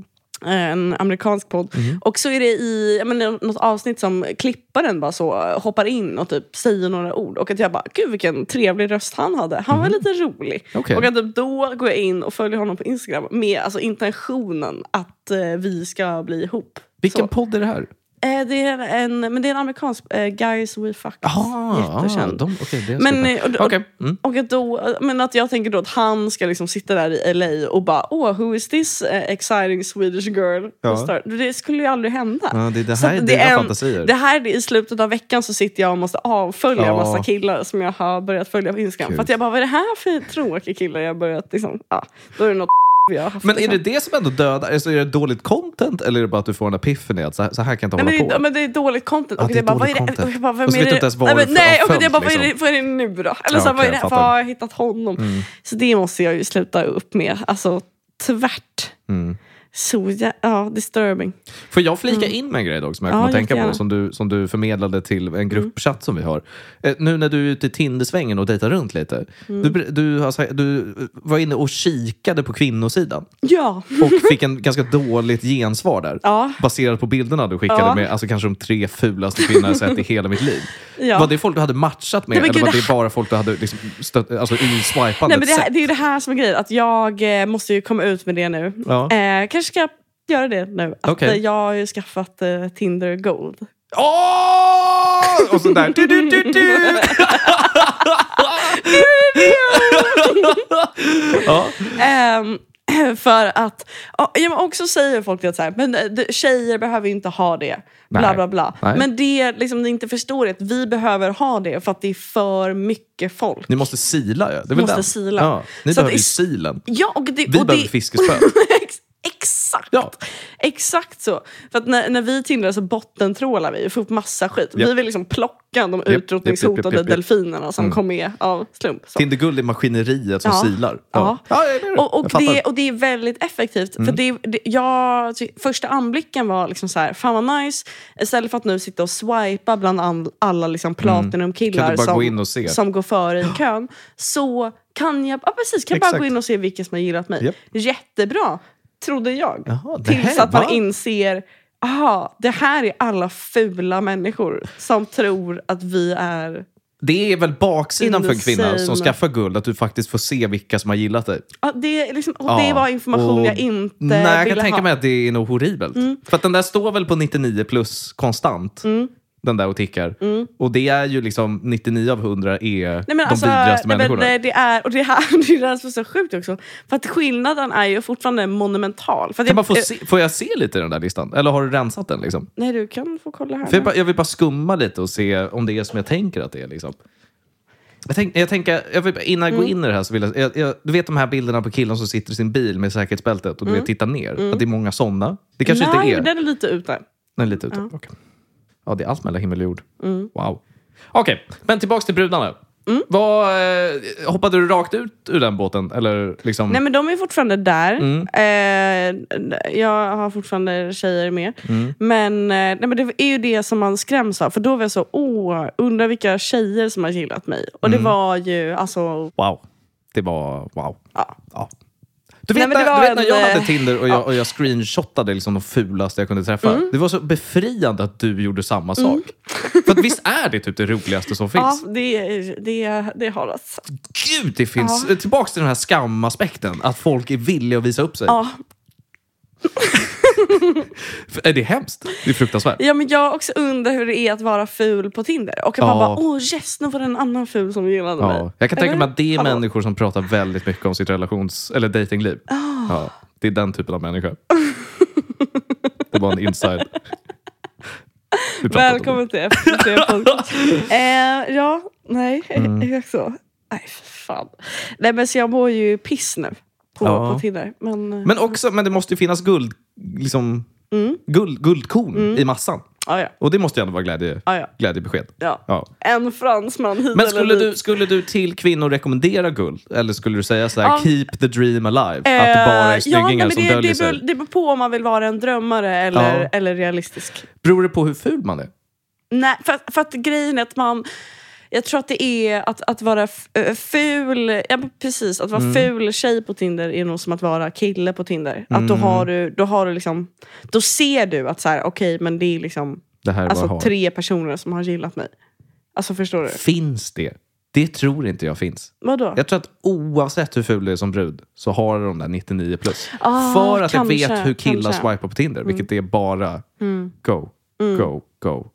En amerikansk podd. Mhm. Och så är det i menar, något avsnitt som klipparen bara så hoppar in och typ säger några ord. Och att jag bara, gud vilken trevlig röst han hade. Han var lite rolig. Okej. Och att typ då går jag in och följer honom på Instagram med alltså, intentionen att eh, vi ska bli ihop. Vilken Så. podd är det här? Eh, det, är en, men det är en amerikansk, eh, Guys We Fuck. Jaha, Jättekänd. de, okay, det Men, eh, och, Okej. Mm. och att då, men att jag tänker då att han ska liksom sitta där i LA och bara oh, who is this exciting Swedish girl? Ja. Det skulle ju aldrig hända. Ja, det, det här är dina en- fantasier. Det här är i slutet av veckan så sitter jag och måste avfölja Ja. massa killar som jag har börjat följa på Instagram. Kul. För att jag bara, vad är det här för tråkiga killar jag börjat liksom, ja, då är det något vi har haft. Men är liksom. det det som ändå dödar? Alltså, är det dåligt content eller är det bara att du får en epiphany att så här, så här kan jag inte Nej, hålla men, på? men det är dåligt content. Och det är bara, vad är dåligt det? Och jag bara, vem Och så vet du inte ens vad Nej, det men, nej, och jag bara, vad är, det, liksom. vad är det nu då? Eller så, här, vad, okej, är det, jag vad har jag hittat honom? Så det måste jag ju sluta upp med. Alltså tvärt. Mm. Så jä- ja, disturbing. Får jag flika in med en grej dock som jag Mm. Ja, kommer att tänka på som du, som du förmedlade till Mm. en gruppchatt som vi har. Eh, nu när du är ute i Tindersvängen och dejtar runt lite. Mm. Du, du, sagt- du var inne och kikade på kvinnosidan Ja. och fick en ganska dåligt gensvar där. Ja. Baserat på bilderna du skickade Ja. med alltså kanske de tre fulaste kvinnorna jag sett i hela mitt liv. Ja. Var det folk du hade matchat med men eller gud, var det det bara folk du hade liksom stött, alltså, i swipandet Nej, men det, det är det här som är grejen. Att jag eh, måste ju komma ut med det nu. Ja. Eh, kanske ska jag göra det nu. Att, Okej. eh, jag har ju skaffat eh, Tinder Gold. Åh! Och så där. Du, du, du, du. ja. Ehm, för att, ja, men också säger folk att så här, men eh, det- tjejer behöver ju inte ha det. Bla Nej. bla bla. Nej. Men det liksom, ni inte förstår är att vi behöver ha det för att det är för mycket folk. Ni måste sila ja. Det är väl Måste den. sila. Ja. Ni Så behöver ju silen. Ja, och det, Vi och behöver det, fiskespö. Ex- Exakt! Ja. Exakt så. För att när, när vi tindrar så bottentrålar vi och får upp massa skit. Vi Japp. vill liksom plocka de japp, utrotningshotade japp. delfinerna som Mm. kom med av slump. Så. Tindergull är maskineriet som Ja. silar. Ja. ja. Och, och. Mm. det, och det är väldigt effektivt. För det, det, jag, första anblicken var liksom så här, fan vad nice. Istället för att nu sitta och swipa bland all, alla liksom platinumkillar bara som, som går före i kön. Så kan jag, ja, precis, kan jag bara gå in och se vilka som har gillat mig. Japp. Jättebra, trodde jag. Jaha, Tills att man var- inser Aha, det här är alla fula människor som tror att vi är Det är väl baksidan för en kvinna som skaffar guld, att du faktiskt får se vilka som har gillat dig. Ja, det, är liksom, och det Ja, var information och- jag inte Nej, jag ville kan tänka ha. mig att det är nog horribelt. För att den där står väl på 99 plus konstant. Mm. Den där och tickar. Och det är ju liksom 99 av 100 är Nej, de alltså, nej, men människorna. det, det är, och det, här, det är det som är så sjukt också. För att skillnaden är ju fortfarande monumental. Kan man jag, få se, får jag se lite i den där listan? Eller har du rensat den? Liksom? Nej, du kan få kolla här. Jag, bara, jag vill bara skumma lite och se om det är som jag tänker att det är. Liksom. Jag, tänk, jag tänker, jag vill, innan jag går Mm. in i det här så vill jag, jag, jag... Du vet de här bilderna på killen som sitter i sin bil med säkerhetsbältet och du vet, tittar ner? Att det är många sådana. Det kanske Mm. Nej, inte är. den är lite ute. Den är lite ute. Ja. Ja, det är allt mellan himmel och jord. Mm. Wow. Okej, men tillbaks till brudarna. Vad, eh, hoppade du rakt ut ur den båten? Eller liksom... Nej men de är fortfarande där. Mm. Eh, jag har fortfarande tjejer med. Mm. Men, eh, nej, men det är ju det som man skräms av. För då var jag så, åh, undrar vilka tjejer som har gillat mig. Och Mm. det var ju, alltså, Wow. Det var wow. ja. Ja. Du vet, Nej, när, du vet när en, jag hade eh, Tinder och jag, och jag screenshotade liksom de fulaste jag kunde träffa. Mm. Det var så befriande att du gjorde samma sak. För att visst är det typ det roligaste som Ja, finns? det, det, det har det. Gud, det finns... Tillbaks till den här skamaspekten. Att folk är villiga att visa upp sig. Ja. För Är det hemskt? Det är fruktansvärt. ja, men jag också undrar hur det är att vara ful på Tinder. Och att man bara, åh yes, nu var det en annan ful som gillade mig. Ja, jag kan tänka mig att det är Hallå? människor som pratar väldigt mycket om sitt relations eller datingliv. Ah. Ja, det är den typen av människa. Det var en inside. Det. Välkommen till FTC eh, Ja, nej, Mm. exakt så. Nej, fan. Nej, men så jag mår ju piss nu på, Ja. på Tinder. Men, eh, Men också, men det måste ju finnas guld, liksom, Mm. guld, guldkorn i massan. ja, ja, Och det måste ju ändå vara glädje, ja, ja, glädjebesked. ja. Ja. En fransman hit Men skulle du, skulle du till kvinnor rekommendera guld? Eller skulle du säga så här, Ja. keep the dream alive? att det Eh, bara är snyggingar som det, döljer det, sig? beror- det beror på om man vill vara en drömmare eller, eller realistisk. Beror det på hur ful man är? Nej, för, att- för att grejen är att man... Jag tror att det är att, att vara ful, ja, precis, att vara Mm. ful tjej på Tinder är nog som att vara kille på Tinder. Att då Mm. har du, då har du liksom, då ser du att så här, okej men det är liksom Det alltså, tre personer som har gillat mig. Alltså förstår du? Finns det? Det tror inte jag finns. Vadå? Jag tror att oavsett hur ful du är som brud så har du de där 99 plus. Ah, För att kanske, jag vet hur killar kanske. Mm. swipar på Tinder, vilket är bara go, go, go,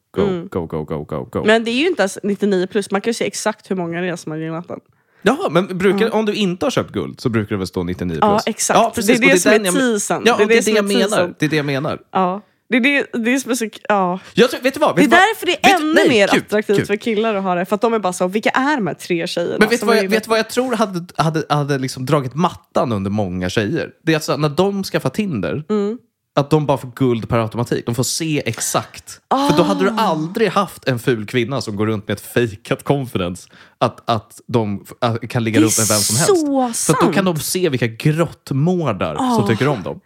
go, go, go, go, go, go. Men det är ju inte ens 99 plus, man kan ju se exakt hur många det är som har gillat den. Jaha, men brukar, om du inte har köpt guld så brukar det väl stå 99 plus? Ja, exakt. Det är det som är teasern. Ja, Det är det som jag menar. Det är det jag menar. Ja. Det är det, det är som är så, ja. Jag tror, vet du vad? Det är Vet vad? därför det är Vet- ännu nej, mer kul, attraktivt kul. för killar att ha det. För att de är bara så, vilka är de här tre tjejerna? Men vet du vad, jag- vet vad jag tror hade, hade, hade liksom dragit mattan under många tjejer? Det är alltså när de skaffar Tinder, Mm. Att de bara får guld per automatik. De får se exakt. För då hade du Ah. aldrig haft en ful kvinna som går runt med ett fejkat confidence. Att, att de kan ligga runt med vem som helst. så För att då kan sant. de se vilka grottmårdar som Ah. tycker om dem.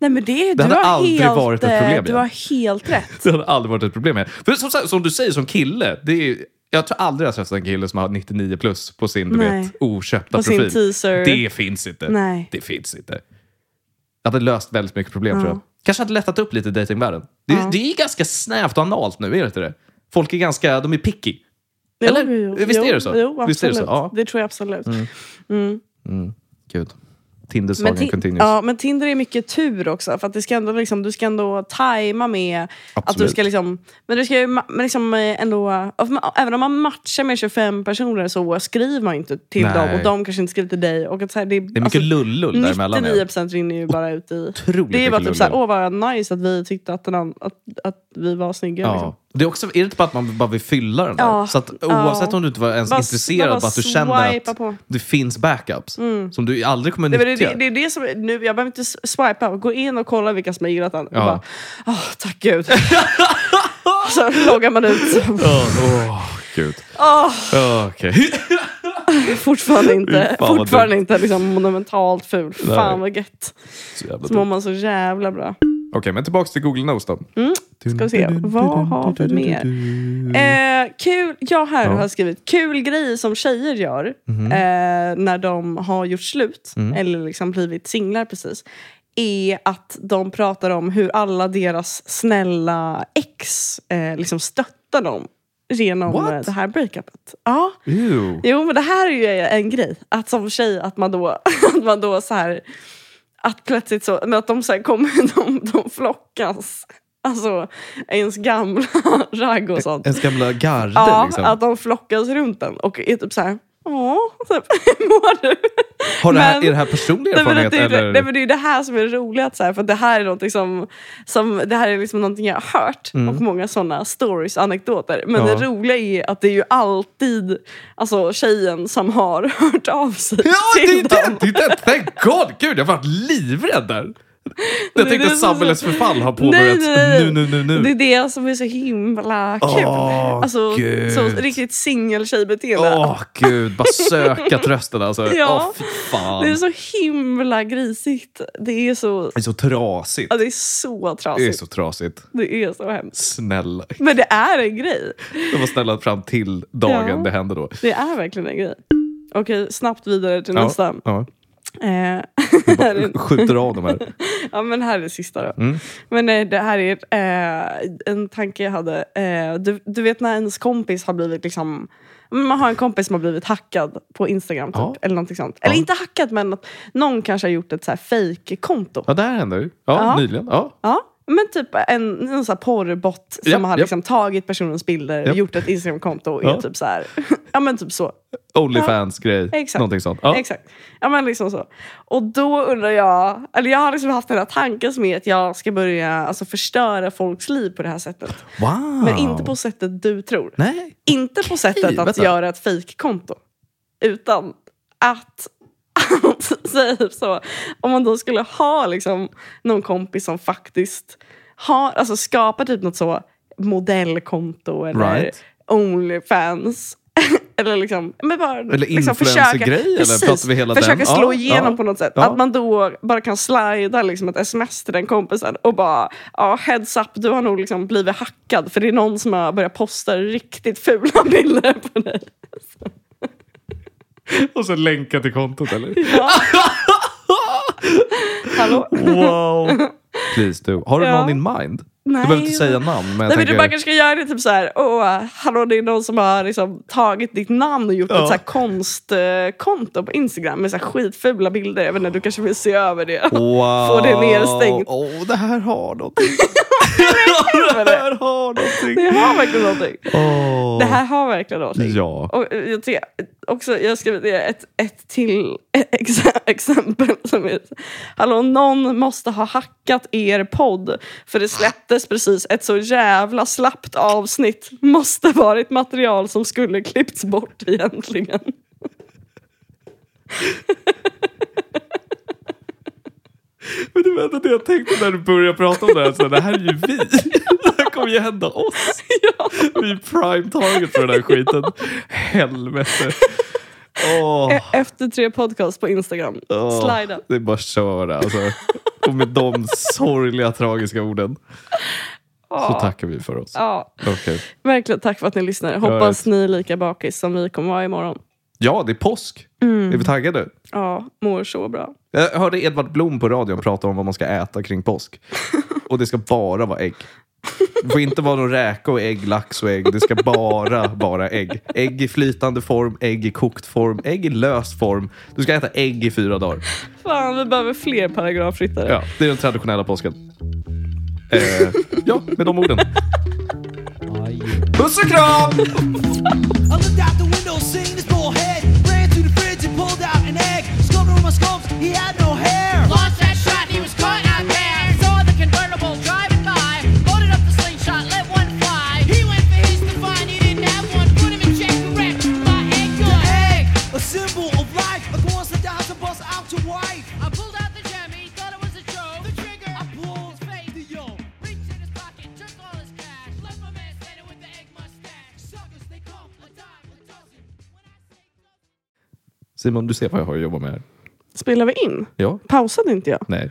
Nej men det, Det hade har aldrig helt, varit ett problem Du igen. har helt rätt. Det hade aldrig varit ett problem med. För som, som du säger som kille, det är, jag tror aldrig jag har träffat en kille som har 99 plus på sin du vet, oköpta På sin profil. teaser. Det finns inte. Nej. Det finns inte. Det hade löst väldigt mycket problem tror jag. Kanske hade lättat upp lite i datingvärlden. Det, det är ganska snävt och analt nu, är det inte det? Folk är ganska, de är picky. Eller? Jo, jo, Visst är jo, det så? Jo, Visst är det så? absolut. Ja. Det tror jag absolut. Gud. Tinder Men, sagan ti- continues. ja, men Tinder är mycket tur också. För att det ska ändå, liksom, du ska ändå tajma med att du Absolut. ska liksom... Men du ska ju men liksom eh, ändå... Även om man matchar med 25 personer så skriver man inte till Nej. dem och de kanske inte skriver till dig. Och att så här, det, Det är mycket lullull däremellan. ja. 99% rinner ju bara ut i... Otroligt Det är bara typ såhär, åh vad nice att vi tyckte att, den, att, att vi var snygga. Ja. Liksom. Det är, också, är det inte bara att man bara vill fylla den där? Ja. Så att Ja. oavsett om du inte var ens Bara- intresserad, bara bara att du känner att på. Mm. det finns backups som du aldrig kommer Det, nyttja. det, det är det som, nu, jag behöver inte swipa, gå in och kolla vilka som har gillat den. Ja. Och bara, åh tack gud. så loggar man ut. Åh, åh, gud. åh, Ja, Okej. fortfarande inte, Fan, fortfarande inte liksom monumentalt ful. Nej. Fan vad gött. Så Så mår man så jävla bra. Okej, men tillbaka till Google Notes då. Mm, Ska vi se, vad har vi mer? Eh, kul, jag här Ja. har skrivit kul grejer som tjejer gör Mhm. eh, när de har gjort slut Mm. eller liksom blivit singlar precis. Är att de pratar om hur alla deras snälla ex eh, liksom stöttar dem genom What? eh, det här breakupet. Ja. Ew. Jo men det här är ju en grej. Att som tjej att man då, att man då så här att plötsligt så, men att de så här kommer, de, de flockas. Alltså ens gamla ragg och sånt. Ens gamla garde Ja, liksom. att de flockas runt den och är typ så här. Åh, typ, hur mår du? Har det här, men- är det här personlig Nej erfarenhet? det, är, eller? det, nej men det är ju det här som är roligt, att så här, för det här är någonting som, som det här är liksom någonting jag har hört och många sådana stories, anekdoter. Men Mm. Ja. det roliga är att det är ju alltid alltså, tjejen som har hört av sig Ja, det till det! dem. Det är det! Thank God! Gud, jag har varit livrädd där. Jag det tänkte att samhällets förfall har påbörjats nu, nu, nu, nu. Det är det som är så himla kul. Åh, alltså, Gud. så riktigt singeltjejbeteende. Åh gud, bara söka trösten alltså. Ja. Fan. Det är så himla grisigt. Det är så, Det är så trasigt. ja, det är så Det är trasigt. så trasigt. Det är så hemskt. Snälla. Men det är en grej. De var snälla fram till dagen Ja. det hände då. Det är verkligen en grej. Okej, snabbt vidare till nästa. Ja, Eh, är, Skjuter av dem här. ja, men här är det sista då. Mm. Men eh, det här är eh, en tanke jag hade. Eh, du, du vet när ens kompis har blivit liksom man har en kompis som har blivit hackad på Instagram typ, Ja. eller någonting sånt. Eller Ja. inte hackad men att någon kanske har gjort ett så här fake-konto. Ja, det här hände ju. Ja, Ja. nyligen. Ja. Ja, men typ en, en sån porrbot som Ja, har ja. liksom tagit personens bilder, Ja. gjort ett Instagram-konto och är typ så här. ja men typ så. Onlyfans-grej. Exakt. Någonting sånt. Exakt. Ja men liksom så. Och då undrar jag, eller jag har liksom haft den här tanken som är att jag ska börja alltså, förstöra folks liv på det här sättet. Wow. Men inte på sättet du tror. Nej. Inte på sättet att vänta. göra ett fejkkonto. Utan att, så, om man då skulle ha liksom någon kompis som faktiskt har, alltså skapar typ något så modellkonto eller Right. Onlyfans. eller liksom, men bara, Eller liksom influencergrej, eller precis, pratar vi hela försöka den? slå Ja, igenom ja, på något sätt. ja. Att man då bara kan slida liksom ett sms till den kompisen och bara ja, heads up, du har nog liksom blivit hackad för det är någon som har börjat posta riktigt fula bilder på dig. Och så länka till kontot eller? Ja. Hallå? Wow. Please do. Har du Ja. någon in mind? Nej. Du behöver inte säga namn. Men Nej, men tänker... du bara kanske ska göra det typ så här. Åh, hallå det är någon som har liksom tagit ditt namn och gjort Ja. ett så här konstkonto på Instagram med så här skitfula bilder. Jag vet inte, du kanske vill se över det. Wow. Få det nedstängt. Åh, det här har någonting. det här har någonting. Det har verkligen någonting. Åh. Det här har verkligen någonting. Ja. Och eh, jag, tycker också, jag skrivit ner ett, ett till ex exempel. Som är, Hallå, någon måste ha hackat er podd. För det släpptes precis ett så jävla slappt avsnitt. Måste varit material som skulle klippts bort egentligen. Men du vet att jag tänkte när du började prata om det här, så det här är ju vi. Det här kommer ju hända oss. ja. Vi är prime target för den här skiten. Helvete. Åh. E- Efter tre podcasts på Instagram. Åh, Slida. Det är bara att köra alltså. Och med de sorgliga, tragiska orden så tackar vi för oss. Ja, Okej. verkligen tack för att ni lyssnar. Hoppas ni är lika bakis som vi kommer vara imorgon. Ja, det är påsk. Mm. Är vi taggade? Ja, mår så bra. Jag hörde Edvard Blom på radion prata om vad man ska äta kring påsk. Och det ska bara vara ägg. Det får inte vara någon räka och ägg, lax och ägg. Det ska bara vara ägg. Ägg i flytande form, ägg i kokt form, ägg i lös form. Du ska äta ägg i fyra dagar. Fan, vi behöver fler paragrafryttare. Ja, det är den traditionella påsken. Eh, ja, med de orden. Puss och kram! Sculpted on my sculpts, he had no hair. Lost that shot, he was caught out there. Saw the convertible driving by. Loaded up the slingshot, let one fly. He went for his to find he didn't have one. Put him in check, correct. My egg The egg, a symbol of life. A Across the dials and bust out to wife. I pulled out the gem, he thought it was a joke. The trigger, I pulled his face. the yo. Reached in his pocket, took all his cash. Left my man standing with the egg mustache. Suckers, they come a dime a dozen. When I say Simon, du ser vad jag har att jobba med här. Spelar vi in? Ja, Pausade inte jag? nej.